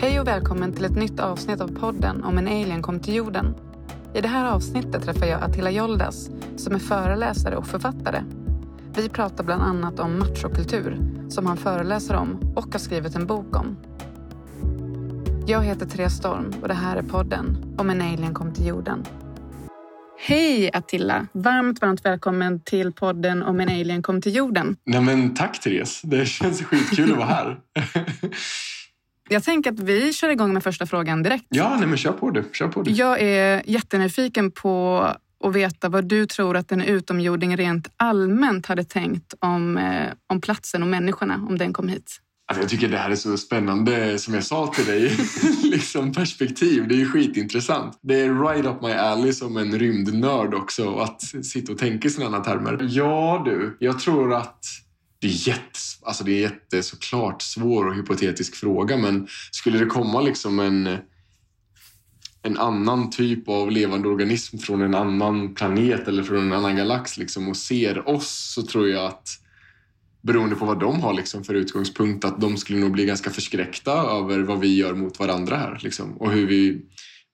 Hej och välkommen till ett nytt avsnitt av podden om en alien kom till jorden. I det här avsnittet träffar jag Attila Joldas som är föreläsare och författare. Vi pratar bland annat om machokultur som han föreläser om och har skrivit en bok om. Jag heter Therese Storm och det här är podden om en alien kom till jorden. Hej Attila! Varmt, varmt välkommen till podden om en alien kom till jorden. Nej, men tack Therese, det känns skitkul att vara här. Jag tänker att vi kör igång med första frågan direkt. Ja, nej, men kör på du. Kör på du. Jag är jättenyfiken på att veta vad du tror att en utomjording rent allmänt hade tänkt om, eh, om platsen och människorna om den kom hit. Alltså, jag tycker det här är så spännande, som jag sa till dig, liksom perspektiv. Det är ju skitintressant. Det är right up my alley som en rymdnörd också, att sitta och tänka i sådana termer. Ja du, jag tror att det är, jätte, alltså det är jätte, såklart svår och hypotetisk fråga men skulle det komma liksom en, en annan typ av levande organism från en annan planet eller från en annan galax liksom, och ser oss så tror jag att beroende på vad de har liksom för utgångspunkt att de skulle nog bli ganska förskräckta över vad vi gör mot varandra här liksom, och hur vi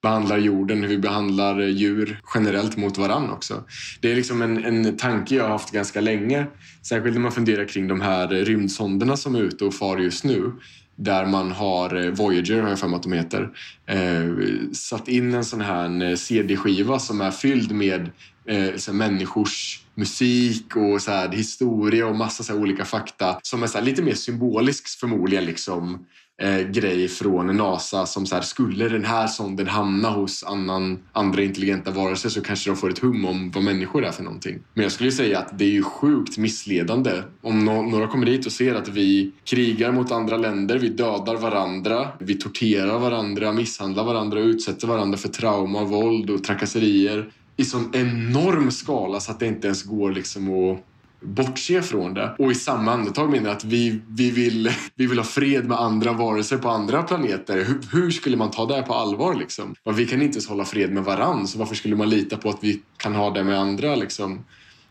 behandlar jorden, hur vi behandlar eh, djur generellt mot varann också. Det är liksom en, en tanke jag har haft ganska länge. Särskilt när man funderar kring de här eh, rymdsonderna som är ute och far just nu. Där man har, eh, Voyager har jag för mig att de heter, eh, satt in en sån här CD-skiva som är fylld med eh, så människors musik och så här, historia och massa så olika fakta som är så lite mer symbolisk förmodligen liksom eh, grej från NASA som så här, skulle den här sonden hamna hos annan, andra intelligenta varelser så kanske de får ett hum om vad människor är för någonting. Men jag skulle säga att det är ju sjukt missledande om no några kommer dit och ser att vi krigar mot andra länder, vi dödar varandra, vi torterar varandra, misshandlar varandra och utsätter varandra för trauma, våld och trakasserier i sån enorm skala så att det inte ens går liksom att bortse från det. Och i samma andetag menar att vi, vi, vill, vi vill ha fred med andra varelser på andra planeter. Hur, hur skulle man ta det på allvar? Liksom? Vi kan inte ens hålla fred med varann, så varför skulle man lita på att vi kan ha det med andra liksom,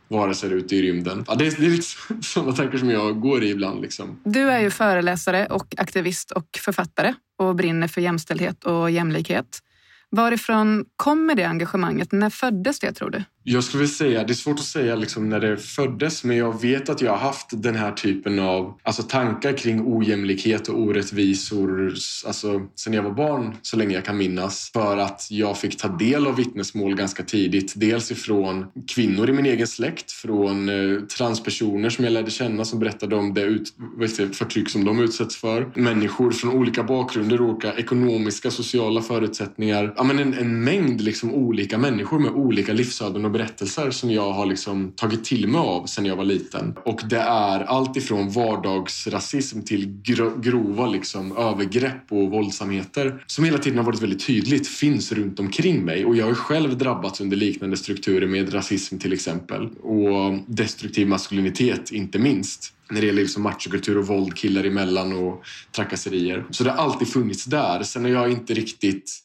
varelser ute i rymden? Ja, det, är, det är lite sådana tankar som jag går i ibland. Liksom. Du är ju föreläsare och aktivist och författare och brinner för jämställdhet och jämlikhet. Varifrån kommer det engagemanget? När föddes det tror du? Jag skulle vilja säga, det är svårt att säga liksom när det föddes men jag vet att jag har haft den här typen av alltså tankar kring ojämlikhet och orättvisor alltså, sen jag var barn så länge jag kan minnas. För att jag fick ta del av vittnesmål ganska tidigt. Dels ifrån kvinnor i min egen släkt, från eh, transpersoner som jag lärde känna som berättade om det ut, förtryck som de utsätts för. Människor från olika bakgrunder, olika ekonomiska, sociala förutsättningar. Ja, men en, en mängd liksom olika människor med olika livsöden och berättelser som jag har liksom tagit till mig av sen jag var liten. Och det är allt ifrån vardagsrasism till grova liksom övergrepp och våldsamheter som hela tiden har varit väldigt tydligt finns runt omkring mig. Och jag har själv drabbats under liknande strukturer med rasism till exempel och destruktiv maskulinitet inte minst när det gäller liksom machokultur och våld killar emellan och trakasserier. Så det har alltid funnits där. Sen har jag inte riktigt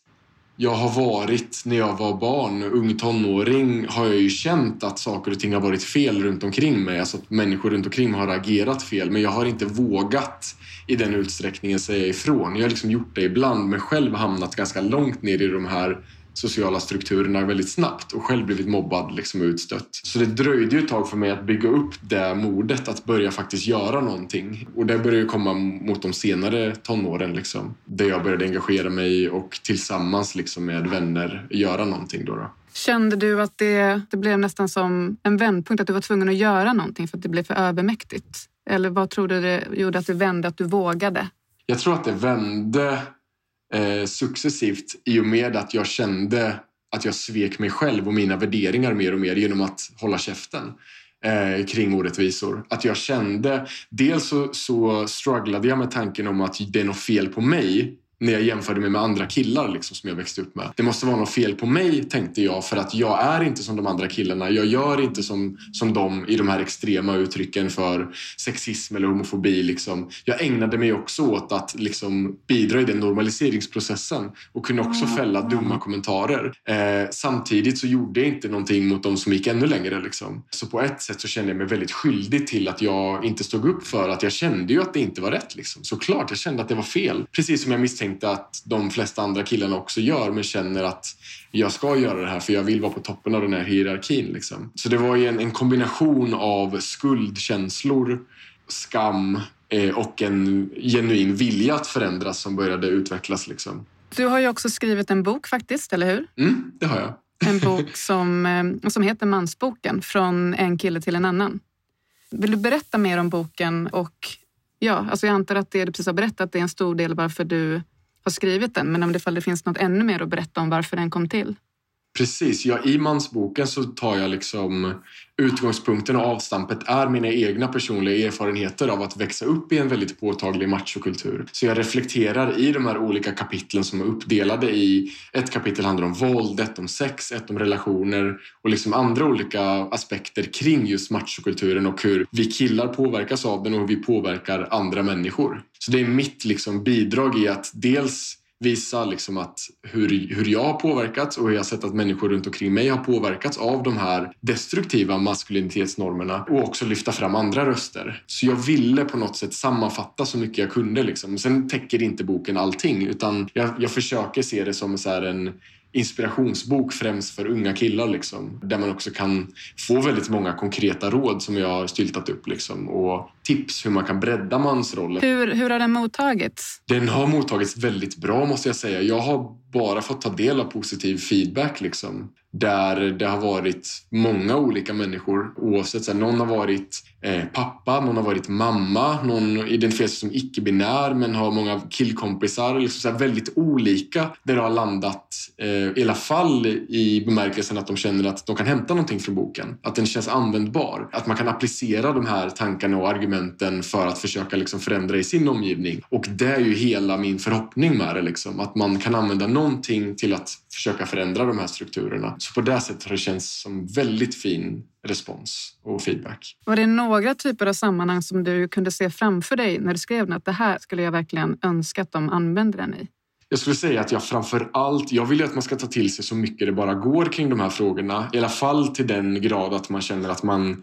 jag har varit när jag var barn, ung tonåring, har jag ju känt att saker och ting har varit fel runt omkring mig. Alltså att människor runt omkring mig har agerat fel. Men jag har inte vågat i den utsträckningen säga ifrån. Jag har liksom gjort det ibland men själv hamnat ganska långt ner i de här sociala strukturerna väldigt snabbt och själv blivit mobbad liksom, och utstött. Så det dröjde ju ett tag för mig att bygga upp det modet att börja faktiskt göra någonting. Och det började komma mot de senare tonåren liksom, där jag började engagera mig och tillsammans liksom, med vänner göra någonting. Då, då. Kände du att det, det blev nästan som en vändpunkt, att du var tvungen att göra någonting för att det blev för övermäktigt? Eller vad tror du det gjorde att det vände, att du vågade? Jag tror att det vände eh, successivt i och med att jag kände att jag svek mig själv och mina värderingar mer och mer genom att hålla käften eh, kring orättvisor. Att jag kände, dels så, så strugglade jag med tanken om att det är något fel på mig när jag jämförde mig med andra killar liksom, som jag växte upp med. Det måste vara något fel på mig tänkte jag för att jag är inte som de andra killarna. Jag gör inte som, som de i de här extrema uttrycken för sexism eller homofobi. Liksom. Jag ägnade mig också åt att liksom, bidra i den normaliseringsprocessen och kunde också fälla dumma kommentarer. Eh, samtidigt så gjorde jag inte någonting mot de som gick ännu längre. Liksom. Så på ett sätt så kände jag mig väldigt skyldig till att jag inte stod upp för att jag kände ju att det inte var rätt. Liksom. Såklart, jag kände att det var fel. Precis som jag misstänkte tänkte att de flesta andra killarna också gör men känner att jag ska göra det här för jag vill vara på toppen av den här hierarkin. Liksom. Så det var ju en, en kombination av skuldkänslor, skam eh, och en genuin vilja att förändras som började utvecklas. Liksom. Du har ju också skrivit en bok faktiskt, eller hur? Mm, det har jag. En bok som, eh, som heter Mansboken, från en kille till en annan. Vill du berätta mer om boken? Och ja, alltså jag antar att det du precis har berättat är en stor del varför du har skrivit den. Men om det, det finns något ännu mer att berätta om varför den kom till? Precis, ja, i mansboken så tar jag liksom utgångspunkten och avstampet är mina egna personliga erfarenheter av att växa upp i en väldigt påtaglig machokultur. Så jag reflekterar i de här olika kapitlen som är uppdelade i ett kapitel handlar om våld, ett om sex, ett om relationer och liksom andra olika aspekter kring just machokulturen och hur vi killar påverkas av den och hur vi påverkar andra människor. Så det är mitt liksom bidrag i att dels visa liksom att hur, hur jag har påverkats och hur jag har sett att människor runt omkring mig har påverkats av de här destruktiva maskulinitetsnormerna och också lyfta fram andra röster. Så jag ville på något sätt sammanfatta så mycket jag kunde. Liksom. Sen täcker inte boken allting utan jag, jag försöker se det som så en inspirationsbok främst för unga killar. Liksom, där man också kan få väldigt många konkreta råd som jag har styltat upp liksom, och tips hur man kan bredda mansrollen. Hur, hur har den mottagits? Den har mottagits väldigt bra måste jag säga. Jag har bara fått ta del av positiv feedback. Liksom där det har varit många olika människor oavsett. Så här, någon har varit eh, pappa, någon har varit mamma, någon identifierar sig som icke-binär men har många killkompisar. Liksom, så här, väldigt olika där det har landat eh, i alla fall i bemärkelsen att de känner att de kan hämta någonting från boken. Att den känns användbar. Att man kan applicera de här tankarna och argumenten för att försöka liksom, förändra i sin omgivning. Och det är ju hela min förhoppning med det. Liksom, att man kan använda någonting till att försöka förändra de här strukturerna. Så på det sättet har det känts som väldigt fin respons och feedback. Var det några typer av sammanhang som du kunde se framför dig när du skrev den? Att det här skulle jag verkligen önska att de använde den i? Jag skulle säga att jag framför allt, jag vill att man ska ta till sig så mycket det bara går kring de här frågorna. I alla fall till den grad att man känner att man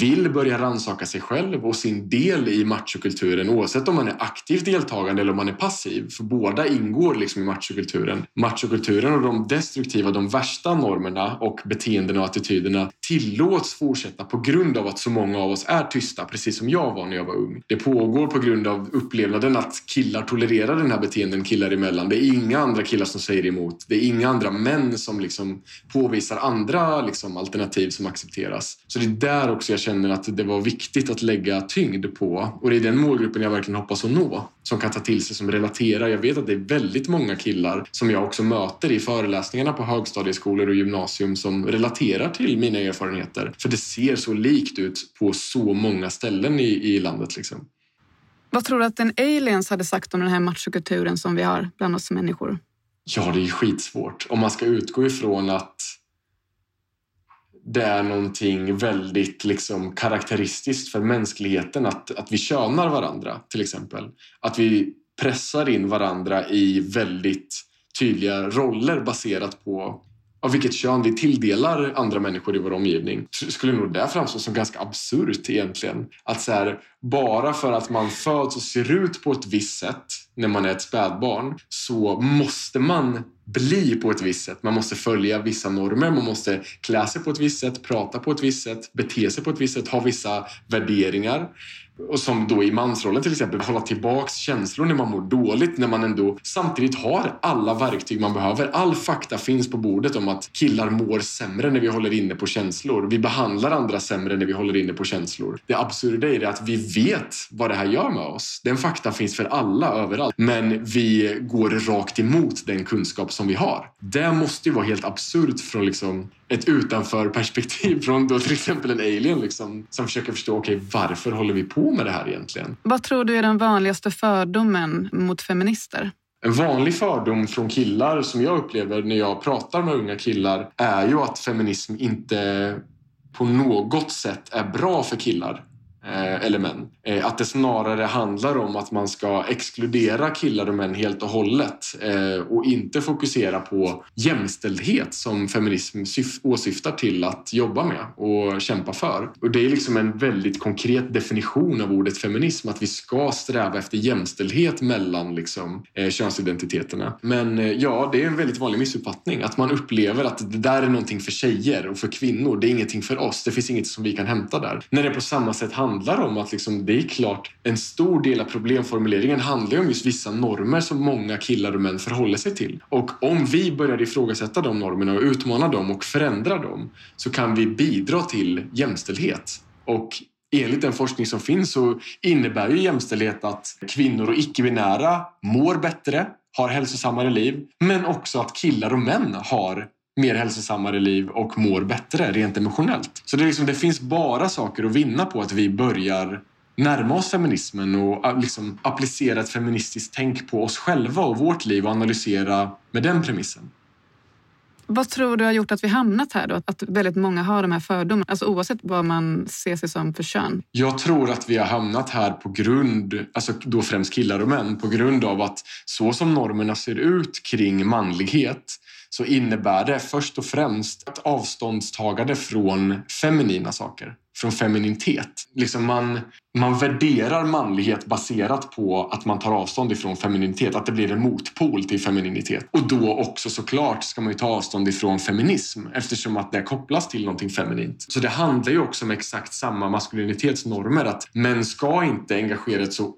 vill börja ransaka sig själv och sin del i machokulturen oavsett om man är aktivt deltagande eller om man är passiv. För båda ingår liksom i machokulturen. Machokulturen och de destruktiva, de värsta normerna och beteendena och attityderna tillåts fortsätta på grund av att så många av oss är tysta, precis som jag var när jag var ung. Det pågår på grund av upplevnaden att killar tolererar den här beteenden killar emellan. Det är inga andra killar som säger emot. Det är inga andra män som liksom påvisar andra liksom alternativ som accepteras. Så det är där också jag känner att det var viktigt att lägga tyngd på. Och det är den målgruppen jag verkligen hoppas att nå. Som kan ta till sig, som relaterar. Jag vet att det är väldigt många killar som jag också möter i föreläsningarna på högstadieskolor och gymnasium som relaterar till mina erfarenheter. För det ser så likt ut på så många ställen i, i landet. Liksom. Vad tror du att en aliens hade sagt om den här machokulturen som vi har bland oss människor? Ja, det är skitsvårt. Om man ska utgå ifrån att det är någonting väldigt liksom karaktäristiskt för mänskligheten att, att vi könar varandra till exempel. Att vi pressar in varandra i väldigt tydliga roller baserat på av vilket kön vi tilldelar andra människor i vår omgivning skulle nog det framstå som ganska absurt egentligen. Att så här, bara för att man föds och ser ut på ett visst sätt när man är ett spädbarn så måste man bli på ett visst sätt. Man måste följa vissa normer, man måste klä sig på ett visst sätt, prata på ett visst sätt, bete sig på ett visst sätt, ha vissa värderingar och som då i mansrollen till exempel, hålla tillbaks känslor när man mår dåligt när man ändå samtidigt har alla verktyg man behöver. All fakta finns på bordet om att killar mår sämre när vi håller inne på känslor. Vi behandlar andra sämre när vi håller inne på känslor. Det absurda är det att vi vet vad det här gör med oss. Den fakta finns för alla överallt. Men vi går rakt emot den kunskap som vi har. Det måste ju vara helt absurt från liksom ett utanför perspektiv från då till exempel en alien liksom, som försöker förstå okay, varför håller vi på med det här egentligen. Vad tror du är den vanligaste fördomen mot feminister? En vanlig fördom från killar som jag upplever när jag pratar med unga killar är ju att feminism inte på något sätt är bra för killar eh, eller män. Eh, att det snarare handlar om att man ska exkludera killar och män helt och hållet eh, och inte fokusera på jämställdhet som feminism åsyftar till att jobba med och kämpa för. Och det är liksom en väldigt konkret definition av ordet feminism, att vi ska sträva efter jämställdhet mellan liksom, eh, könsidentiteterna. Men eh, ja, det är en väldigt vanlig missuppfattning att man upplever att det där är någonting för tjejer och för kvinnor. Det är ingenting för oss. Det finns inget som vi kan hämta där. När det på samma sätt handlar om att liksom, det är klart, en stor del av problemformuleringen handlar om just vissa normer som många killar och män förhåller sig till. Och om vi börjar ifrågasätta de normerna och utmana dem och förändra dem så kan vi bidra till jämställdhet. Och enligt den forskning som finns så innebär ju jämställdhet att kvinnor och icke-binära mår bättre, har hälsosammare liv, men också att killar och män har mer hälsosammare liv och mår bättre rent emotionellt. Så det, liksom, det finns bara saker att vinna på att vi börjar närma oss feminismen och äh, liksom applicera ett feministiskt tänk på oss själva och vårt liv och analysera med den premissen. Vad tror du har gjort att vi hamnat här då? Att väldigt många har de här fördomarna, alltså oavsett vad man ser sig som för kön? Jag tror att vi har hamnat här på grund, alltså då främst killar och män, på grund av att så som normerna ser ut kring manlighet så innebär det först och främst ett avståndstagande från feminina saker, från femininitet. Liksom man, man värderar manlighet baserat på att man tar avstånd ifrån femininitet, att det blir en motpol till femininitet. Och då också såklart ska man ju ta avstånd ifrån feminism eftersom att det kopplas till någonting feminint. Så det handlar ju också om exakt samma maskulinitetsnormer, att män ska inte engagera sig så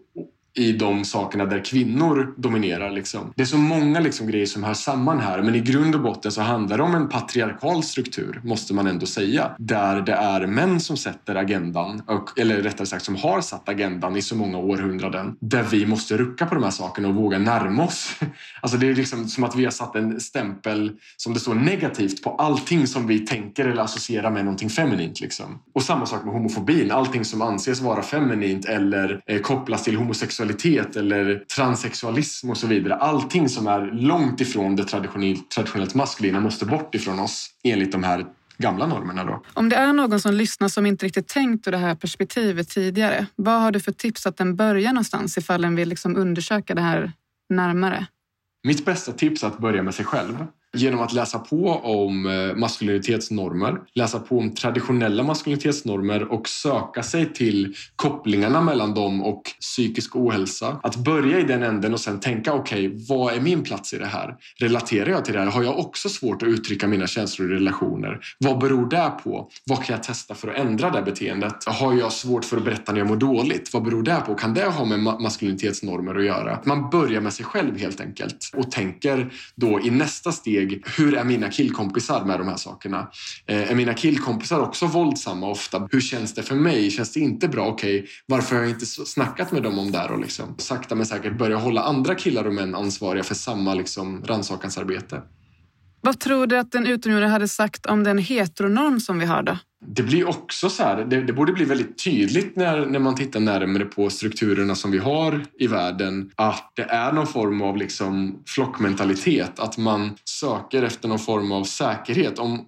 i de sakerna där kvinnor dominerar. Liksom. Det är så många liksom, grejer som hör samman här men i grund och botten så handlar det om en patriarkal struktur måste man ändå säga. Där det är män som sätter agendan, och, eller rättare sagt som har satt agendan i så många århundraden. Där vi måste rucka på de här sakerna och våga närma oss. Alltså det är liksom som att vi har satt en stämpel som det står negativt på allting som vi tänker eller associerar med någonting feminint. Liksom. Och samma sak med homofobin. Allting som anses vara feminint eller eh, kopplas till homosexualitet homosexualitet eller transsexualism och så vidare. Allting som är långt ifrån det traditionellt, traditionellt maskulina måste bort ifrån oss enligt de här gamla normerna. Då. Om det är någon som lyssnar som inte riktigt tänkt ur det här perspektivet tidigare, vad har du för tips att den börjar någonstans ifall den vill liksom undersöka det här närmare? Mitt bästa tips är att börja med sig själv genom att läsa på om eh, maskulinitetsnormer, läsa på om traditionella maskulinitetsnormer och söka sig till kopplingarna mellan dem och psykisk ohälsa. Att börja i den änden och sen tänka okej, okay, vad är min plats i det här? Relaterar jag till det här? Har jag också svårt att uttrycka mina känslor i relationer? Vad beror det på? Vad kan jag testa för att ändra det beteendet? Har jag svårt för att berätta när jag mår dåligt? Vad beror det på? Kan det ha med maskulinitetsnormer att göra? Man börjar med sig själv helt enkelt och tänker då i nästa steg orolig. Hur är mina killkompisar med de här sakerna? Eh, är mina killkompisar också våldsamma ofta? Hur känns det för mig? Känns det inte bra? Okej, okay, varför har jag inte snackat med dem om det här? Och liksom, sakta men säkert börja hålla andra killar och män ansvariga för samma liksom, rannsakansarbete. Vad tror du att den utomjordingar hade sagt om den heteronorm som vi har då? Det blir också så här, det, det, borde bli väldigt tydligt när, när man tittar närmare på strukturerna som vi har i världen att det är någon form av liksom flockmentalitet, att man söker efter någon form av säkerhet. Om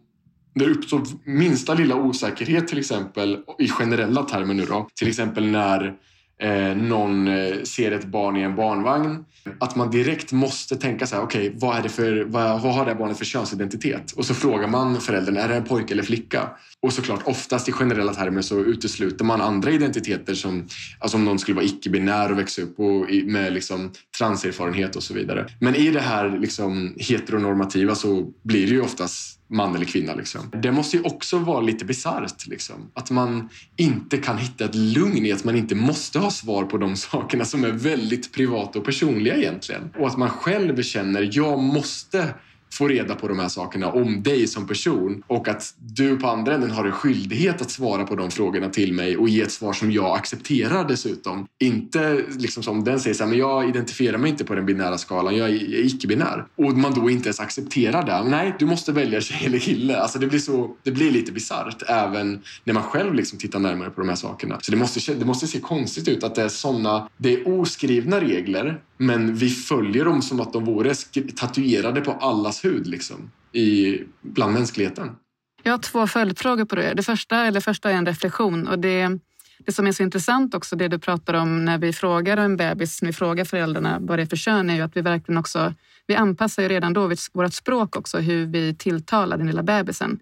det uppstår minsta lilla osäkerhet till exempel i generella termer nu då, till exempel när eh, någon eh, ser ett barn i en barnvagn. Att man direkt måste tänka så här, okej, okay, vad, vad, vad har det här barnet för könsidentitet? Och så frågar man föräldern, är det en pojke eller flicka? Och såklart, oftast i generella termer så utesluter man andra identiteter som alltså om någon skulle vara icke-binär och växa upp och, med liksom, transerfarenhet och så vidare. Men i det här liksom, heteronormativa så blir det ju oftast man eller kvinna. Liksom. Det måste ju också vara lite bisarrt. Liksom. Att man inte kan hitta ett lugn i att man inte måste ha svar på de sakerna som är väldigt privata och personliga egentligen. Och att man själv känner, jag måste få reda på de här sakerna om dig som person och att du på andra änden har en skyldighet att svara på de frågorna till mig och ge ett svar som jag accepterar dessutom. Inte liksom som den säger så här, men jag identifierar mig inte på den binära skalan, jag är icke-binär. Och man då inte ens accepterar det. Nej, du måste välja tjej eller kille. Alltså det blir, så, det blir lite bisarrt även när man själv liksom tittar närmare på de här sakerna. Så det måste, det måste se konstigt ut att det är sådana, det är oskrivna regler men vi följer dem som att de vore tatuerade på alla hud liksom, i, bland mänskligheten. Jag har två följdfrågor på det. Det första, eller första är en reflektion och det Det som är så intressant också, det du pratar om när vi frågar en bebis, när vi frågar föräldrarna vad det är för kön, är ju att vi verkligen också, vi anpassar ju redan då vårt språk också, hur vi tilltalar den lilla bebisen.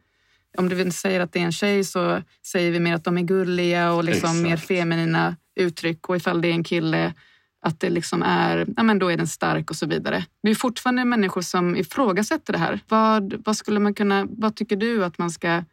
Om du säger att det är en tjej så säger vi mer att de är gulliga och liksom mer feminina uttryck och ifall det är en kille att det liksom är, ja men då är den stark och så vidare. Det är fortfarande människor som ifrågasätter det här. Vad, vad, skulle man kunna, vad tycker du att man ska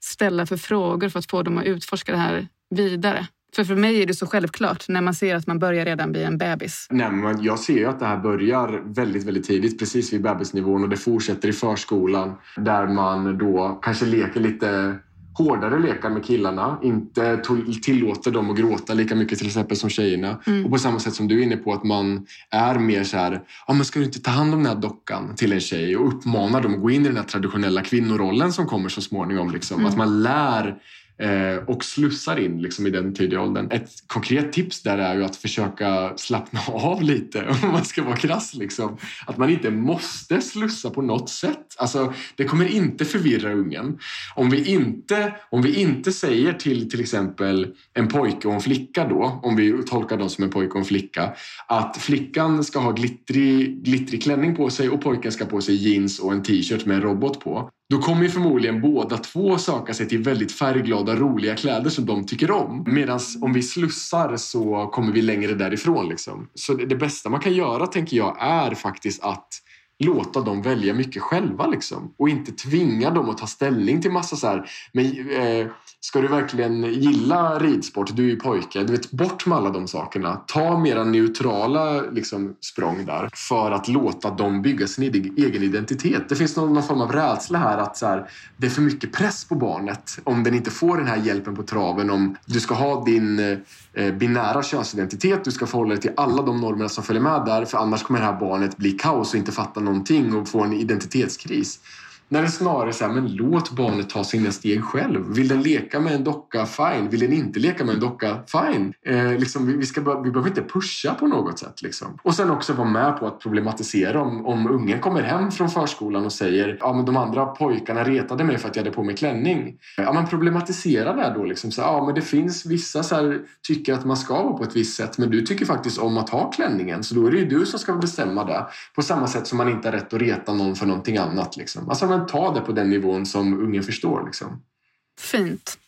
ställa för frågor för att få dem att utforska det här vidare? För för mig är det så självklart när man ser att man börjar redan bli en bebis. Nej, men jag ser ju att det här börjar väldigt, väldigt tidigt, precis vid bebisnivån och det fortsätter i förskolan där man då kanske leker lite hårdare lekar med killarna, inte tillåter dem att gråta lika mycket till exempel som tjejerna. Mm. Och på samma sätt som du är inne på att man är mer så här, ja men ska du inte ta hand om den här dockan till en tjej och uppmanar dem att gå in i den här traditionella kvinnorollen som kommer så småningom. Liksom. Mm. Att man lär Eh, och slussar in liksom, i den tidiga åldern. Ett konkret tips där är ju att försöka slappna av lite om man ska vara krass. Liksom. Att man inte måste slussa på något sätt. Alltså, det kommer inte förvirra ungen. Om vi inte, om vi inte säger till till exempel en pojke och en flicka då, om vi tolkar dem som en pojke och en flicka, att flickan ska ha glittrig, glittrig klänning på sig och pojken ska på sig jeans och en t-shirt med en robot på. Då kommer ju förmodligen båda två söka sig till väldigt färgglada, roliga kläder som de tycker om. Medan om vi slussar så kommer vi längre därifrån. Liksom. Så det, det bästa man kan göra, tänker jag, är faktiskt att låta dem välja mycket själva liksom. Och inte tvinga dem att ta ställning till massa så här, men, eh, Ska du verkligen gilla ridsport, du är ju pojke, du vet, bort med alla de sakerna. Ta mera neutrala liksom, språng där för att låta dem bygga sin egen identitet. Det finns någon, någon form av rädsla här att så här, det är för mycket press på barnet om den inte får den här hjälpen på traven. Om du ska ha din eh, binära könsidentitet, du ska förhålla dig till alla de normerna som följer med där för annars kommer det här barnet bli kaos och inte fatta någonting och få en identitetskris. När det snarare är så här, men låt barnet ta sina steg själv. Vill den leka med en docka, fine. Vill den inte leka med en docka, fine. Eh, liksom, vi, vi, ska, vi behöver inte pusha på något sätt. Liksom. Och sen också vara med på att problematisera om, om ungen kommer hem från förskolan och säger ja men de andra pojkarna retade mig för att jag hade på mig klänning. Eh, ja men problematisera det då. Liksom. Så, ja men det finns vissa som tycker att man ska vara på ett visst sätt men du tycker faktiskt om att ha klänningen så då är det ju du som ska bestämma det. På samma sätt som man inte har rätt att reta någon för någonting annat. Liksom. Alltså, men ta det på den nivån som ungen förstår. Liksom. Fint.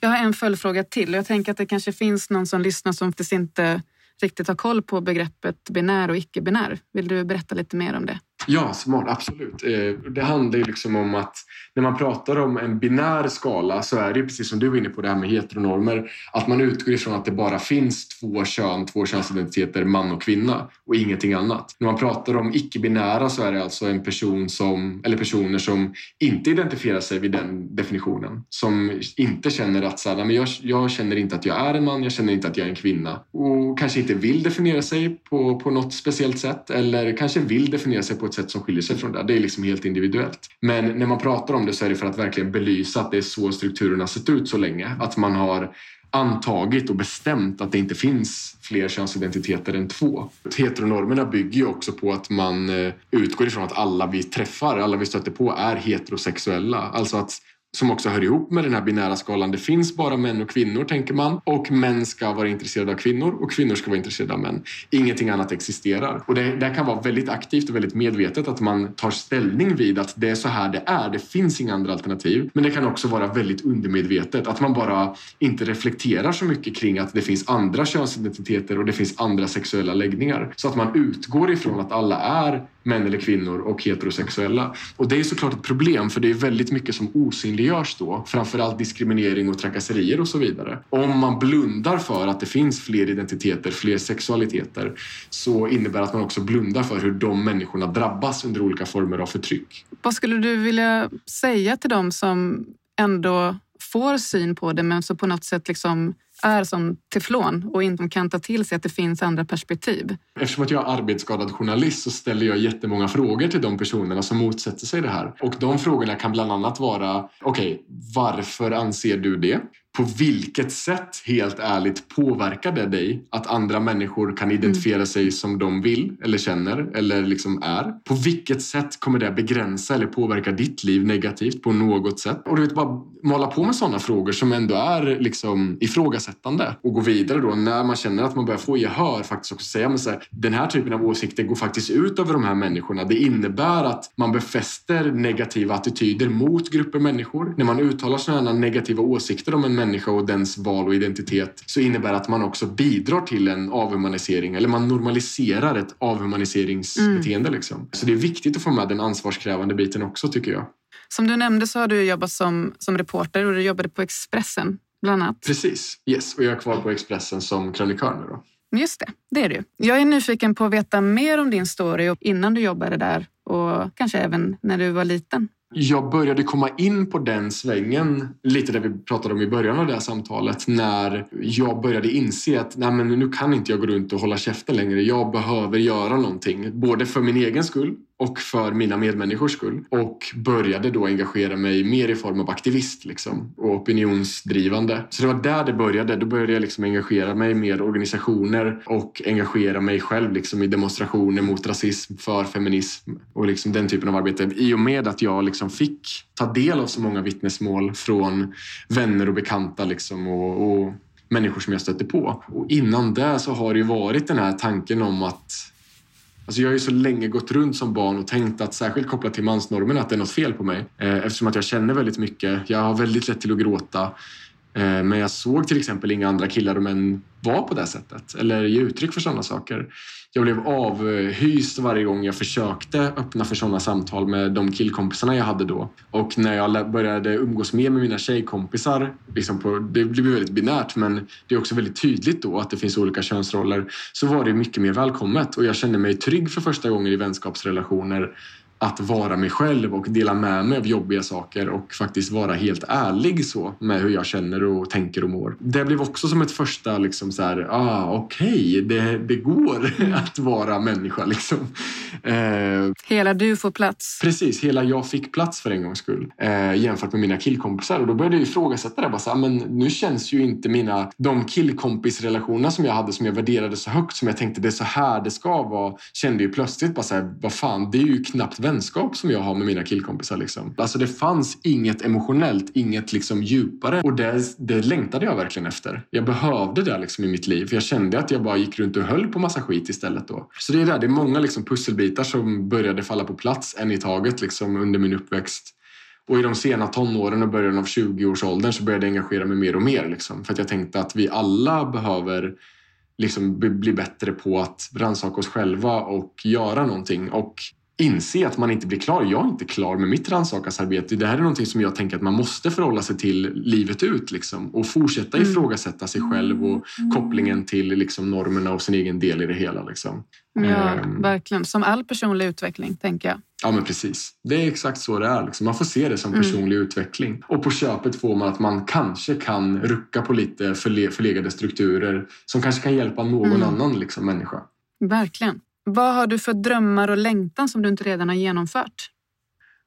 Jag har en följdfråga till. Jag tänker att det kanske finns någon som lyssnar som faktiskt inte riktigt har koll på begreppet binär och icke-binär. Vill du berätta lite mer om det? Ja, smart. Absolut. Eh, det handlar ju liksom om att när man pratar om en binär skala så är det precis som du var inne på det här med heteronormer. Att man utgår ifrån att det bara finns två kön, två könsidentiteter, man och kvinna och ingenting annat. När man pratar om icke-binära så är det alltså en person som, eller personer som inte identifierar sig vid den definitionen. Som inte känner att så här, men jag, jag känner inte att jag är en man, jag känner inte att jag är en kvinna. Och kanske inte vill definiera sig på, på något speciellt sätt eller kanske vill definiera sig på ett sätt som skiljer sig från det. Det är liksom helt individuellt. Men när man pratar om det så är det för att verkligen belysa att det är så strukturerna sett ut så länge. Att man har antagit och bestämt att det inte finns fler könsidentiteter än två. Heteronormerna bygger ju också på att man eh, utgår ifrån att alla vi träffar, alla vi stöter på är heterosexuella. Alltså att som också hör ihop med den här binära skalan. Det finns bara män och kvinnor, tänker man. Och män ska vara intresserade av kvinnor och kvinnor ska vara intresserade av män. Ingenting annat existerar. Och det, det kan vara väldigt aktivt och väldigt medvetet att man tar ställning vid att det är så här det är. Det finns inga andra alternativ. Men det kan också vara väldigt undermedvetet. Att man bara inte reflekterar så mycket kring att det finns andra könsidentiteter och det finns andra sexuella läggningar. Så att man utgår ifrån att alla är män eller kvinnor och heterosexuella. Och det är såklart ett problem för det är väldigt mycket som osynliggörs då. Framförallt diskriminering och trakasserier och så vidare. Om man blundar för att det finns fler identiteter, fler sexualiteter så innebär det att man också blundar för hur de människorna drabbas under olika former av förtryck. Vad skulle du vilja säga till dem som ändå får syn på det men som på något sätt liksom är som teflon och inte kan ta till sig att det finns andra perspektiv. Eftersom att jag är arbetsskadad journalist så ställer jag jättemånga frågor till de personerna som motsätter sig det här. Och de frågorna kan bland annat vara, okej, okay, varför anser du det? På vilket sätt, helt ärligt, påverkar det dig att andra människor kan identifiera mm. sig som de vill eller känner eller liksom är? På vilket sätt kommer det begränsa eller påverka ditt liv negativt på något sätt? Och du vet, bara måla på med sådana frågor som ändå är liksom ifrågasättande och gå vidare då när man känner att man börjar få gehör faktiskt också säga men så här, den här typen av åsikter går faktiskt ut över de här människorna. Det innebär att man befäster negativa attityder mot grupper människor. När man uttalar sådana negativa åsikter om en människa och dens val och identitet så innebär det att man också bidrar till en avhumanisering eller man normaliserar ett avhumaniseringsbeteende. Mm. Liksom. Så det är viktigt att få med den ansvarskrävande biten också tycker jag. Som du nämnde så har du jobbat som, som reporter och du jobbade på Expressen bland annat. Precis, yes. och jag är kvar på Expressen som krönikör nu då. Just det, det är du. Jag är nyfiken på att veta mer om din story innan du jobbade där och kanske även när du var liten jag började komma in på den svängen, lite det vi pratade om i början av det här samtalet, när jag började inse att nej men nu kan inte jag gå runt och hålla käften längre. Jag behöver göra någonting, både för min egen skull och för mina medmänniskors skull. Och började då engagera mig mer i form av aktivist liksom, och opinionsdrivande. Så det var där det började. Då började jag liksom engagera mig med organisationer och engagera mig själv liksom, i demonstrationer mot rasism, för feminism och liksom den typen av arbete. I och med att jag liksom fick ta del av så många vittnesmål från vänner och bekanta liksom, och, och människor som jag stötte på. Och innan det så har det ju varit den här tanken om att Alltså jag har ju så länge gått runt som barn och tänkt att särskilt kopplat till mansnormen att det är något fel på mig. Eh, eftersom att jag känner väldigt mycket. Jag har väldigt lätt till att gråta. Eh, men jag såg till exempel inga andra killar och män vara på det sättet eller ge uttryck för sådana saker jag blev avhyst varje gång jag försökte öppna för sådana samtal med de killkompisarna jag hade då. Och när jag började umgås mer med mina tjejkompisar, liksom på, det blir väldigt binärt men det är också väldigt tydligt då att det finns olika könsroller, så var det mycket mer välkommet och jag kände mig trygg för första gången i vänskapsrelationer att vara mig själv och dela med mig av jobbiga saker och faktiskt vara helt ärlig så med hur jag känner och tänker och mår. Det blev också som ett första liksom så här, ah okej, okay, det, det går att vara människa liksom. Eh, hela du får plats. Precis, hela jag fick plats för en gångs skull eh, jämfört med mina killkompisar och då började jag ifrågasätta det. Bara så här, men nu känns ju inte mina, de killkompisrelationer som jag hade som jag värderade så högt som jag tänkte det är så här det ska vara, kände ju plötsligt bara så här, vad fan, det är ju knappt vänskap som jag har med mina killkompisar. Liksom. Alltså det fanns inget emotionellt, inget liksom djupare och det, det längtade jag verkligen efter. Jag behövde det liksom i mitt liv för jag kände att jag bara gick runt och höll på massa skit istället då. Så det är där, det är många liksom pusselbitar som började falla på plats en i taget liksom under min uppväxt. Och i de sena tonåren och början av 20-årsåldern så började jag engagera mig mer och mer. Liksom, för att jag tänkte att vi alla behöver liksom bli bättre på att rannsaka oss själva och göra någonting. Och inse att man inte blir klar. Jag är inte klar med mitt rannsakansarbete. Det här är någonting som jag tänker att man måste förhålla sig till livet ut liksom, och fortsätta mm. ifrågasätta sig själv och mm. kopplingen till liksom, normerna och sin egen del i det hela. Liksom. Ja, um, verkligen. Som all personlig utveckling, tänker jag. Ja, men precis. Det är exakt så det är. Liksom. Man får se det som mm. personlig mm. utveckling. Och på köpet får man att man kanske kan rucka på lite förlegade strukturer som kanske kan hjälpa någon mm. annan liksom, människa. Verkligen. Vad har du för drömmar och längtan som du inte redan har genomfört?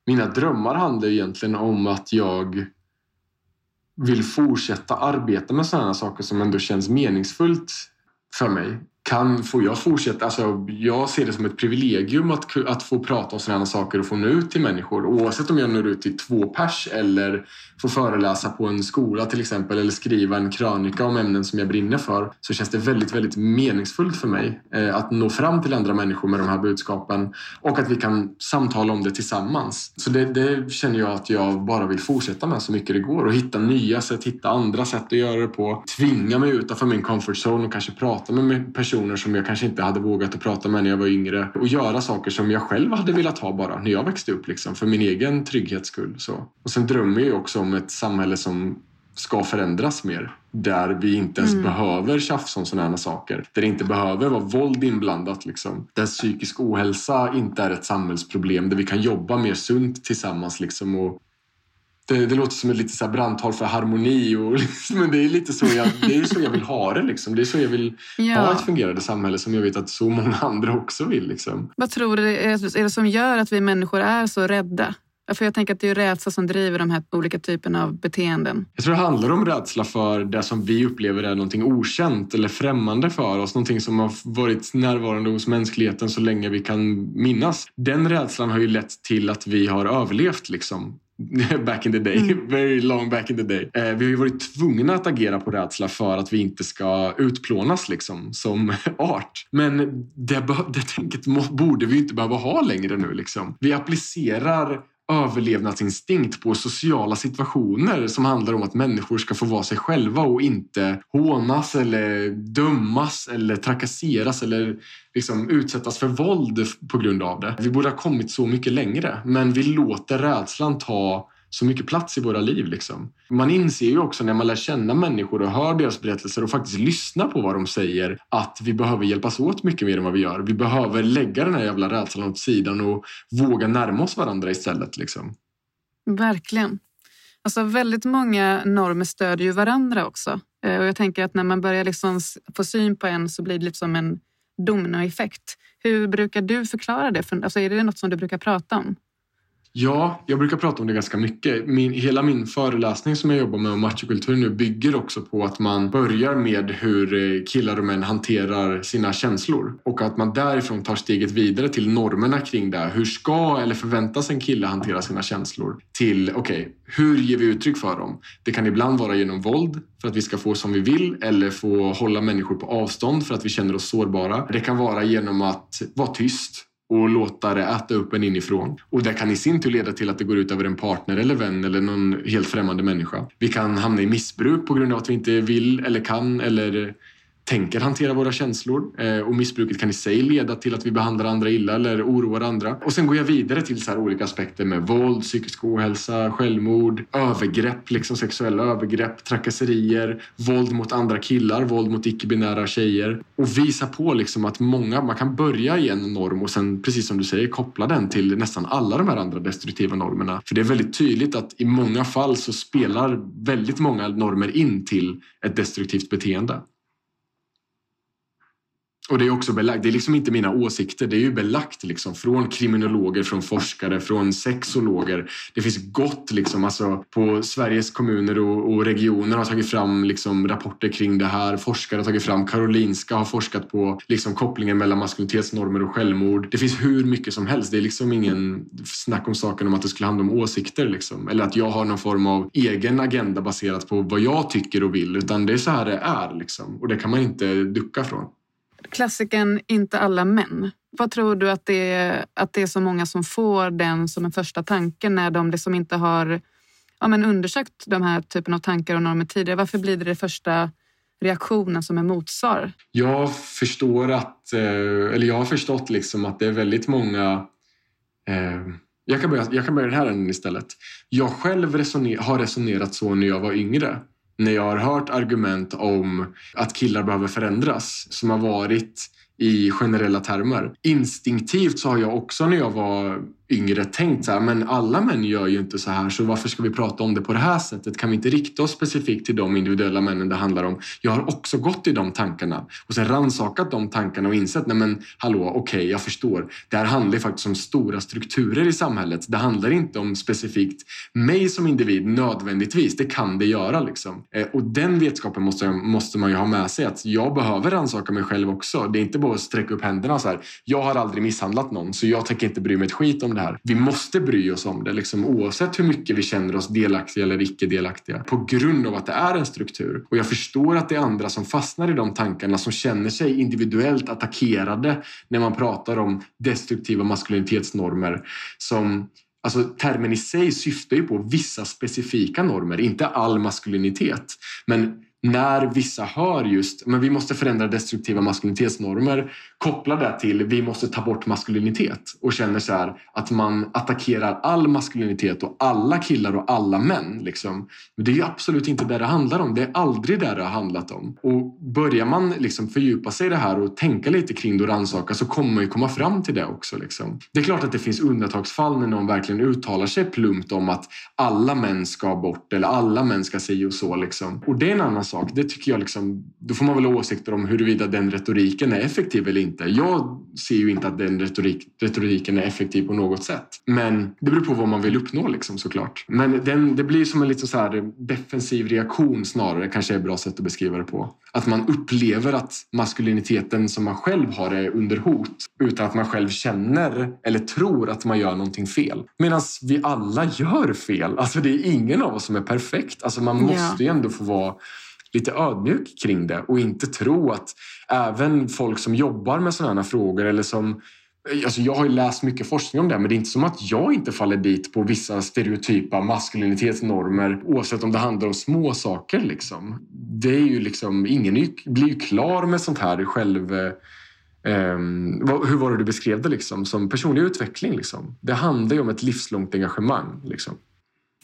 Mina drömmar handlar egentligen om att jag vill fortsätta arbeta med sådana saker som ändå känns meningsfullt för mig kan, får jag fortsätta? Alltså, jag ser det som ett privilegium att, att få prata om sådana saker och få nå ut till människor. Oavsett om jag når ut till två pers eller får föreläsa på en skola till exempel eller skriva en krönika om ämnen som jag brinner för så känns det väldigt, väldigt meningsfullt för mig eh, att nå fram till andra människor med de här budskapen och att vi kan samtala om det tillsammans. Så det, det känner jag att jag bara vill fortsätta med så mycket det går och hitta nya sätt, hitta andra sätt att göra det på. Tvinga mig utanför min comfort zone och kanske prata med personer personer som jag kanske inte hade vågat att prata med när jag var yngre och göra saker som jag själv hade velat ha bara när jag växte upp liksom, för min egen trygghets skull. Så. Och sen drömmer jag också om ett samhälle som ska förändras mer. Där vi inte ens mm. behöver tjafsa om sådana här saker. Där det inte behöver vara våld inblandat. Liksom. Där psykisk ohälsa inte är ett samhällsproblem. Där vi kan jobba mer sunt tillsammans liksom, och det, det, låter som ett lite så brandtal för harmoni. Och, liksom, men det är lite så jag, det är så jag vill ha det. Liksom. Det är så jag vill ja. ha ett fungerande samhälle som jag vet att så många andra också vill. Liksom. Vad tror du är det som gör att vi människor är så rädda För jag tänker att det är rädsla som driver de här olika typerna av beteenden. Jag tror det handlar om rädsla för det som vi upplever är någonting okänt eller främmande för oss. Någonting som har varit närvarande hos mänskligheten så länge vi kan minnas. Den rädslan har ju lett till att vi har överlevt liksom. back in the day, mm. very long back in the day. Eh, vi har ju varit tvungna att agera på rädsla för att vi inte ska utplånas liksom, som art. Men det, det tänket borde vi inte behöva ha längre nu. Liksom. Vi applicerar överlevnadsinstinkt på sociala situationer som handlar om att människor ska få vara sig själva och inte hånas eller dömas eller trakasseras eller liksom utsättas för våld på grund av det. Vi borde ha kommit så mycket längre men vi låter rädslan ta så mycket plats i våra liv. Liksom. Man inser ju också när man lär känna människor och hör deras berättelser och faktiskt lyssnar på vad de säger att vi behöver hjälpas åt mycket mer än vad vi gör. Vi behöver lägga den här jävla rädslan åt sidan och våga närma oss varandra istället. Liksom. Verkligen. Alltså väldigt många normer stödjer ju varandra också. Eh, och jag tänker att när man börjar liksom få syn på en så blir det lite som en dominoeffekt. Hur brukar du förklara det? Alltså är det något som du brukar prata om? Ja, jag brukar prata om det ganska mycket. Min, hela min föreläsning som jag jobbar med om machokultur nu bygger också på att man börjar med hur eh, killar och män hanterar sina känslor och att man därifrån tar steget vidare till normerna kring det. Hur ska eller förväntas en kille hantera sina känslor? Till, okej, okay, hur ger vi uttryck för dem? Det kan ibland vara genom våld för att vi ska få som vi vill eller få hålla människor på avstånd för att vi känner oss sårbara. Det kan vara genom att vara tyst och låta det äta upp en inifrån. Och det kan i sin tur leda till att det går ut över en partner eller vän eller någon helt främmande människa. Vi kan hamna i missbruk på grund av att vi inte vill eller kan eller tänker hantera våra känslor eh, och missbruket kan i sig leda till att vi behandlar andra illa eller oroar andra. Och sen går jag vidare till så olika aspekter med våld, psykisk ohälsa, självmord, övergrepp, liksom sexuella övergrepp, trakasserier, våld mot andra killar, våld mot icke-binära tjejer och visa på liksom att många, man kan börja i en norm och sen precis som du säger koppla den till nästan alla de här andra destruktiva normerna. För det är väldigt tydligt att i många fall så spelar väldigt många normer in till ett destruktivt beteende. Och det är också belagt. Det är liksom inte mina åsikter. Det är ju belagt liksom från kriminologer, från forskare, från sexologer. Det finns gott liksom, alltså på Sveriges kommuner och, och regioner har tagit fram liksom rapporter kring det här. Forskare har tagit fram. Karolinska har forskat på liksom kopplingen mellan maskulinitetsnormer och självmord. Det finns hur mycket som helst. Det är liksom ingen snack om saken om att det skulle handla om åsikter liksom. Eller att jag har någon form av egen agenda baserat på vad jag tycker och vill. Utan det är så här det är liksom. Och det kan man inte ducka från. Klassiken Inte alla män. Vad tror du att det, är, att det är så många som får den som en första tanke när de liksom inte har ja, men undersökt de här typen av tankar och normer tidigare? Varför blir det det första reaktionen som är motsvar? Jag förstår att, eh, eller jag har förstått liksom att det är väldigt många eh, jag kan, börja, jag kan börja den här änden istället. Jag själv resoner, har resonerat så när jag var yngre när jag har hört argument om att killar behöver förändras som har varit i generella termer. Instinktivt så har jag också när jag var yngre tänkt så här, men alla män gör ju inte så här så varför ska vi prata om det på det här sättet? Kan vi inte rikta oss specifikt till de individuella männen det handlar om? Jag har också gått i de tankarna och sen ransakat de tankarna och insett, nej men hallå, okej, okay, jag förstår. Det här handlar ju faktiskt om stora strukturer i samhället. Det handlar inte om specifikt mig som individ nödvändigtvis. Det kan det göra liksom. Eh, och den vetskapen måste, måste man ju ha med sig att jag behöver rannsaka mig själv också. Det är inte bara att sträcka upp händerna så här. Jag har aldrig misshandlat någon så jag tänker inte bry mig ett skit om det här. Vi måste bry oss om det liksom, oavsett hur mycket vi känner oss delaktiga eller icke delaktiga på grund av att det är en struktur. Och jag förstår att det är andra som fastnar i de tankarna som känner sig individuellt attackerade när man pratar om destruktiva maskulinitetsnormer som Alltså termen i sig syftar ju på vissa specifika normer, inte all maskulinitet. Men när vissa hör just men vi måste förändra destruktiva maskulinitetsnormer koppla det till vi måste ta bort maskulinitet och känner så här att man attackerar all maskulinitet och alla killar och alla män. Liksom. Men det är ju absolut inte det det handlar om. Det är aldrig det det har handlat om. Och börjar man liksom fördjupa sig i det här och tänka lite kring det och rannsaka så kommer man ju komma fram till det också. Liksom. Det är klart att det finns undantagsfall när någon verkligen uttalar sig plumpt om att alla män ska bort eller alla män ska säga och så. Liksom. Och det är en annan sak. Det tycker jag liksom, då får man väl ha åsikter om huruvida den retoriken är effektiv eller inte. Jag ser ju inte att den retorik, retoriken är effektiv på något sätt. Men det beror på vad man vill uppnå liksom, såklart. Men den, det blir som en lite så här defensiv reaktion snarare, kanske är ett bra sätt att beskriva det på. Att man upplever att maskuliniteten som man själv har är under hot utan att man själv känner eller tror att man gör någonting fel. Medan vi alla gör fel. Alltså det är ingen av oss som är perfekt. Alltså man måste ju ändå få vara lite ödmjuk kring det och inte tro att även folk som jobbar med sådana här frågor eller som Alltså jag har ju läst mycket forskning om det men det är inte som att jag inte faller dit på vissa stereotypa maskulinitetsnormer oavsett om det handlar om små saker. Liksom. Det är ju liksom, ingen blir ju klar med sånt här själv Um, hur var det du beskrev det liksom? som personlig utveckling? Liksom. Det handlar ju om ett livslångt engagemang. Liksom.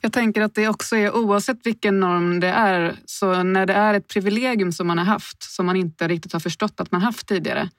Jag tänker att det också är oavsett vilken norm det är, så när det är ett privilegium som man har haft som man inte riktigt har förstått att man haft tidigare.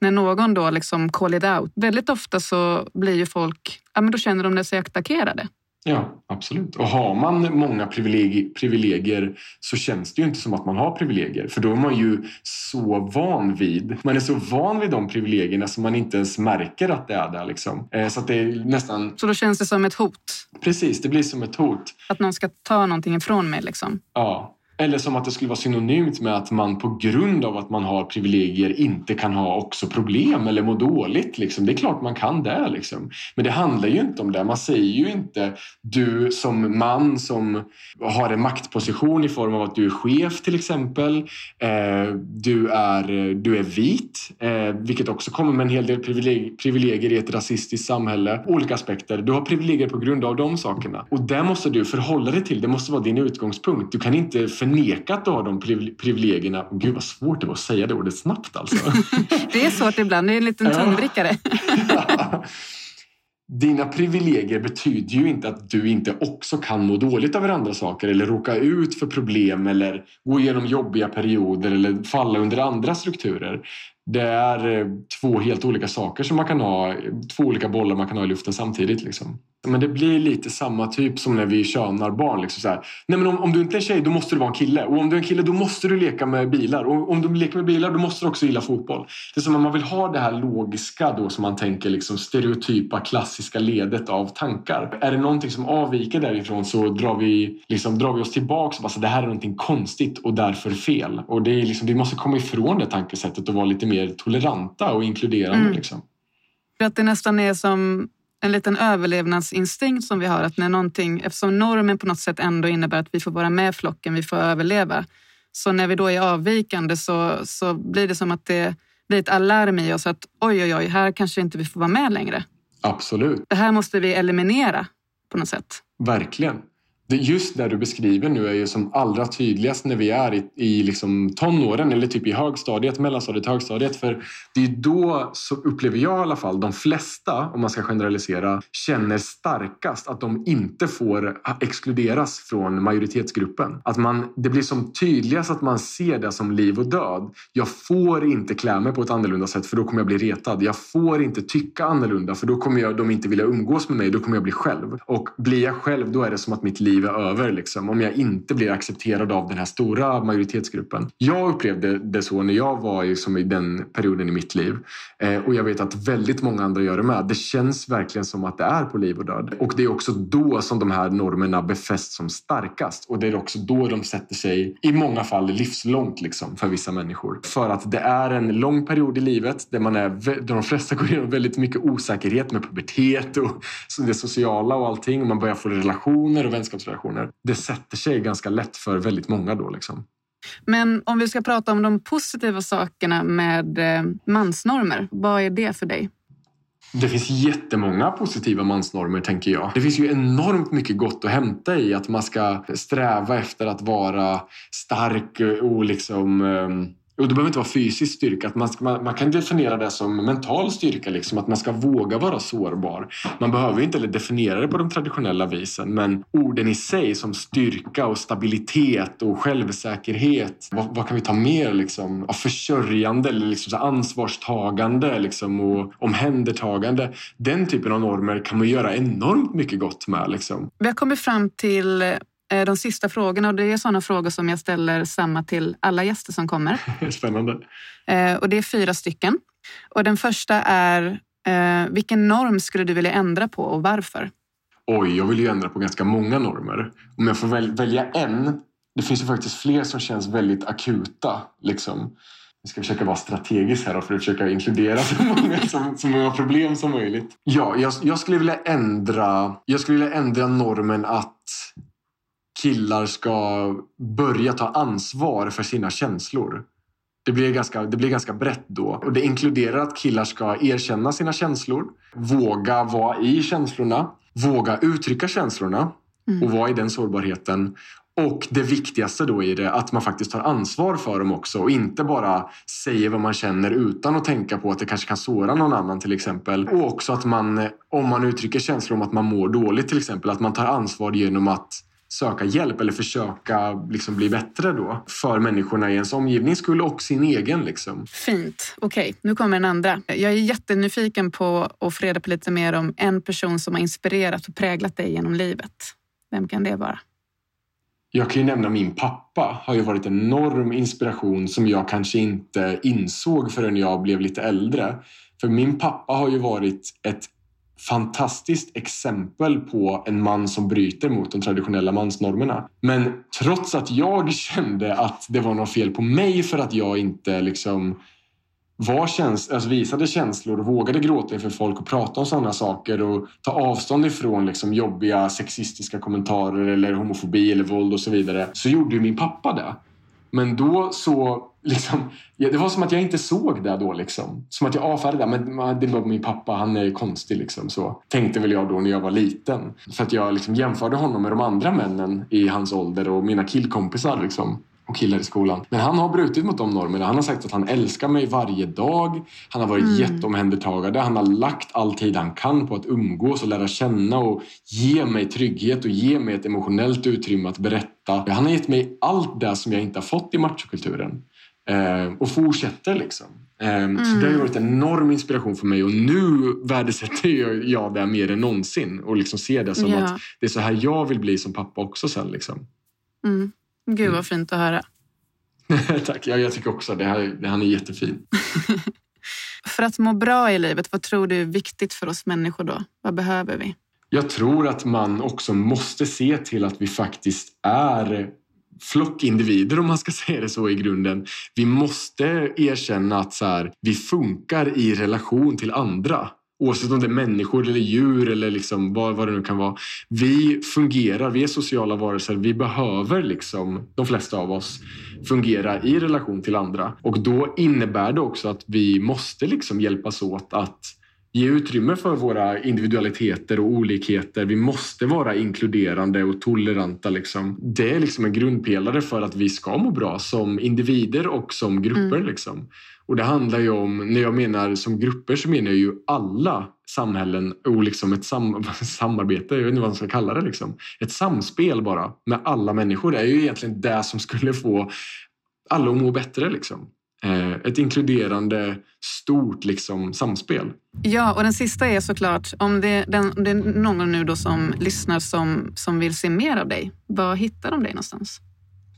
När någon då liksom call it out, väldigt ofta så blir ju folk, ja men då känner de sig attackerade. Ja, absolut. Och har man många privilegier, privilegier så känns det ju inte som att man har privilegier. För då är man ju så van vid, man är så van vid de privilegierna som man inte ens märker att det är där. Liksom. Eh, så att det är nästan... Så då känns det som ett hot? Precis, det blir som ett hot. Att någon ska ta någonting ifrån mig liksom? Ja, eller som att det skulle vara synonymt med att man på grund av att man har privilegier inte kan ha också problem eller må dåligt. Liksom. Det är klart man kan det. Liksom. Men det handlar ju inte om det. Man säger ju inte du som man som har en maktposition i form av att du är chef till exempel. Eh, du, är, du är vit, eh, vilket också kommer med en hel del privilegier i ett rasistiskt samhälle. Olika aspekter. Du har privilegier på grund av de sakerna. Och det måste du förhålla dig till. Det måste vara din utgångspunkt. Du kan inte förnekat då de privilegierna. Gud vad svårt det var att säga det ordet snabbt alltså. det är svårt ibland, det är en liten tungvrickare. Dina privilegier betyder ju inte att du inte också kan må dåligt över andra saker eller råka ut för problem eller gå igenom jobbiga perioder eller falla under andra strukturer. Det är eh, två helt olika saker som man kan ha, två olika bollar man kan ha i luften samtidigt. Liksom. Men det blir lite samma typ som när vi könar barn. Liksom så här. Nej, men om, om, du inte är en tjej, då måste du vara en kille. Och om du är en kille, då måste du leka med bilar. Och om du leker med bilar, då måste du också gilla fotboll. Det är som om man vill ha det här logiska då som man tänker liksom stereotypa klassiska ledet av tankar. Är det någonting som avviker därifrån så drar vi, liksom, drar vi oss tillbaka och bara så det här är någonting konstigt och därför fel. Och det är liksom, vi måste komma ifrån det tankesättet och vara lite mer toleranta och inkluderande. Mm. Liksom. Att det nästan är som en liten överlevnadsinstinkt som vi har. Att när någonting, eftersom normen på något sätt ändå innebär att vi får vara med flocken, vi får överleva. Så när vi då är avvikande så, så blir det som att det blir ett alarm i oss att oj, oj, oj, här kanske inte vi får vara med längre. Absolut. Det här måste vi eliminera på något sätt. Verkligen just det du beskriver nu är ju som allra tydligast när vi är i, i liksom tonåren eller typ i högstadiet, mellanstadiet, högstadiet. För det är då, så upplever jag i alla fall, de flesta, om man ska generalisera, känner starkast att de inte får exkluderas från majoritetsgruppen. Att man, det blir som tydligast att man ser det som liv och död. Jag får inte klä mig på ett annorlunda sätt för då kommer jag bli retad. Jag får inte tycka annorlunda för då kommer jag, de inte vilja umgås med mig. Då kommer jag bli själv. Och blir jag själv, då är det som att mitt liv kliva över liksom, om jag inte blir accepterad av den här stora majoritetsgruppen. Jag upplevde det så när jag var liksom i den perioden i mitt liv eh, och jag vet att väldigt många andra gör det med. Det känns verkligen som att det är på liv och död och det är också då som de här normerna befästs som starkast och det är också då de sätter sig i många fall livslångt liksom, för vissa människor. För att det är en lång period i livet där, man är, där de flesta går igenom väldigt mycket osäkerhet med pubertet och det sociala och allting. Man börjar få relationer och vänskaps vänskapsrelationer. Det sätter sig ganska lätt för väldigt många då. Liksom. Men om vi ska prata om de positiva sakerna med eh, mansnormer, vad är det för dig? Det finns jättemånga positiva mansnormer tänker jag. Det finns ju enormt mycket gott att hämta i att man ska sträva efter att vara stark och liksom ehm, och det behöver inte vara fysisk styrka. Att man, man, man, kan definiera det som mental styrka, liksom, att man ska våga vara sårbar. Man behöver inte definiera det på de traditionella visen men orden i sig som styrka och stabilitet och självsäkerhet. Vad, vad kan vi ta mer? Liksom? Av försörjande eller liksom ansvarstagande liksom, och omhändertagande. Den typen av normer kan man göra enormt mycket gott med. Liksom. Vi har kommit fram till de sista frågorna och det är sådana frågor som jag ställer samma till alla gäster som kommer. Spännande. Eh, och det är fyra stycken. Och den första är, eh, vilken norm skulle du vilja ändra på och varför? Oj, jag vill ju ändra på ganska många normer. Om jag får väl, välja en. Det finns ju faktiskt fler som känns väldigt akuta. Liksom. Jag ska försöka vara strategisk här för att försöka inkludera så många, så, så många problem som möjligt. Ja, jag, jag, skulle vilja ändra, jag skulle vilja ändra normen att killar ska börja ta ansvar för sina känslor. Det blir, ganska, det blir ganska brett då. Och det inkluderar att killar ska erkänna sina känslor, våga vara i känslorna, våga uttrycka känslorna mm. och vara i den sårbarheten. Och det viktigaste då är det att man faktiskt tar ansvar för dem också och inte bara säger vad man känner utan att tänka på att det kanske kan såra någon annan till exempel. Och också att man, om man uttrycker känslor om att man mår dåligt till exempel, att man tar ansvar genom att söka hjälp eller försöka liksom bli bättre då för människorna i ens omgivning skull och sin egen. Liksom. Fint. Okej, okay, nu kommer den andra. Jag är jättenyfiken på att få reda på lite mer om en person som har inspirerat och präglat dig genom livet. Vem kan det vara? Jag kan ju nämna min pappa har ju varit en enorm inspiration som jag kanske inte insåg förrän jag blev lite äldre. För min pappa har ju varit ett fantastiskt exempel på en man som bryter mot de traditionella mansnormerna. Men trots att jag kände att det var något fel på mig för att jag inte liksom var käns alltså visade känslor och vågade gråta inför folk och prata om sådana saker och ta avstånd ifrån liksom jobbiga sexistiska kommentarer eller homofobi eller våld och så vidare så gjorde ju min pappa det. Men då så liksom, det var som att jag inte såg det då. Liksom. Som att jag avfärdade det. Men det var min pappa, han är konstig. Liksom, så. Tänkte väl jag då när jag var liten. För att jag liksom jämförde honom med de andra männen i hans ålder och mina killkompisar. Liksom och killar i skolan. Men han har brutit mot de normerna. Han har sagt att han älskar mig varje dag. Han har varit mm. jätteomhändertagande. Han har lagt all tid han kan på att umgås och lära känna och ge mig trygghet och ge mig ett emotionellt utrymme att berätta. Han har gett mig allt det som jag inte har fått i machokulturen. Eh, och fortsätter liksom. Eh, mm. Så det har varit en enorm inspiration för mig och nu värdesätter jag det mer än någonsin och liksom ser det som ja. att det är så här jag vill bli som pappa också sen. Liksom. Mm. Gud vad fint att höra. Tack, ja, jag tycker också det. Här, han är jättefin. för att må bra i livet, vad tror du är viktigt för oss människor då? Vad behöver vi? Jag tror att man också måste se till att vi faktiskt är flockindivider om man ska säga det så i grunden. Vi måste erkänna att så här, vi funkar i relation till andra. Oavsett om det är människor eller djur eller liksom vad, vad det nu kan vara. Vi fungerar, vi är sociala varelser. Vi behöver, liksom, de flesta av oss, fungera i relation till andra. Och då innebär det också att vi måste liksom hjälpas åt att ge utrymme för våra individualiteter och olikheter. Vi måste vara inkluderande och toleranta. Liksom. Det är liksom en grundpelare för att vi ska må bra som individer och som grupper. Mm. Liksom. Och det handlar ju om, när jag menar som grupper så menar jag ju alla samhällen och liksom ett sam samarbete, jag vet inte vad man ska kalla det. Liksom. Ett samspel bara med alla människor är ju egentligen det som skulle få alla att må bättre. Liksom. Eh, ett inkluderande, stort liksom, samspel. Ja, och den sista är såklart, om det, den, om det är någon nu då som lyssnar som, som vill se mer av dig, var hittar de dig någonstans?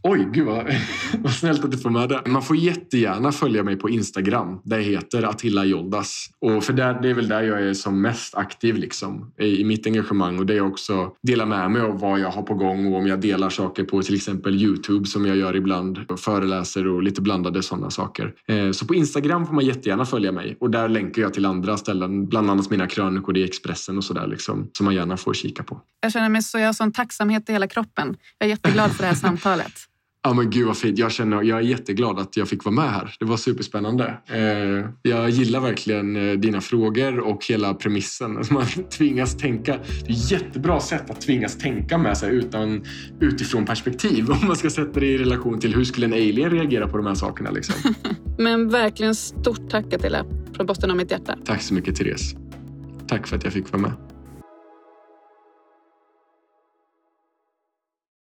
Oj, gud vad, vad snällt att du får med det. Man får jättegärna följa mig på Instagram. Där jag heter Attila Joldas. Och för där, det är väl där jag är som mest aktiv liksom, i, i mitt engagemang. Och det jag också delar med mig av vad jag har på gång och om jag delar saker på till exempel Youtube som jag gör ibland. Och föreläser och lite blandade sådana saker. Eh, så på Instagram får man jättegärna följa mig. Och där länkar jag till andra ställen. Bland annat mina krönikor i Expressen och sådär. Liksom, som man gärna får kika på. Jag känner mig så, jag har sån tacksamhet i hela kroppen. Jag är jätteglad för det här samtalet. Ja men gud vad fint. Jag, känner, jag är jätteglad att jag fick vara med här. Det var superspännande. Eh, jag gillar verkligen eh, dina frågor och hela premissen. Man tvingas tänka. Det är ett jättebra sätt att tvingas tänka med sig utan, utifrån perspektiv. Om man ska sätta det i relation till hur skulle en alien reagera på de här sakerna. Liksom. men verkligen stort tack Attila. Från botten av mitt hjärta. Tack så mycket Therese. Tack för att jag fick vara med.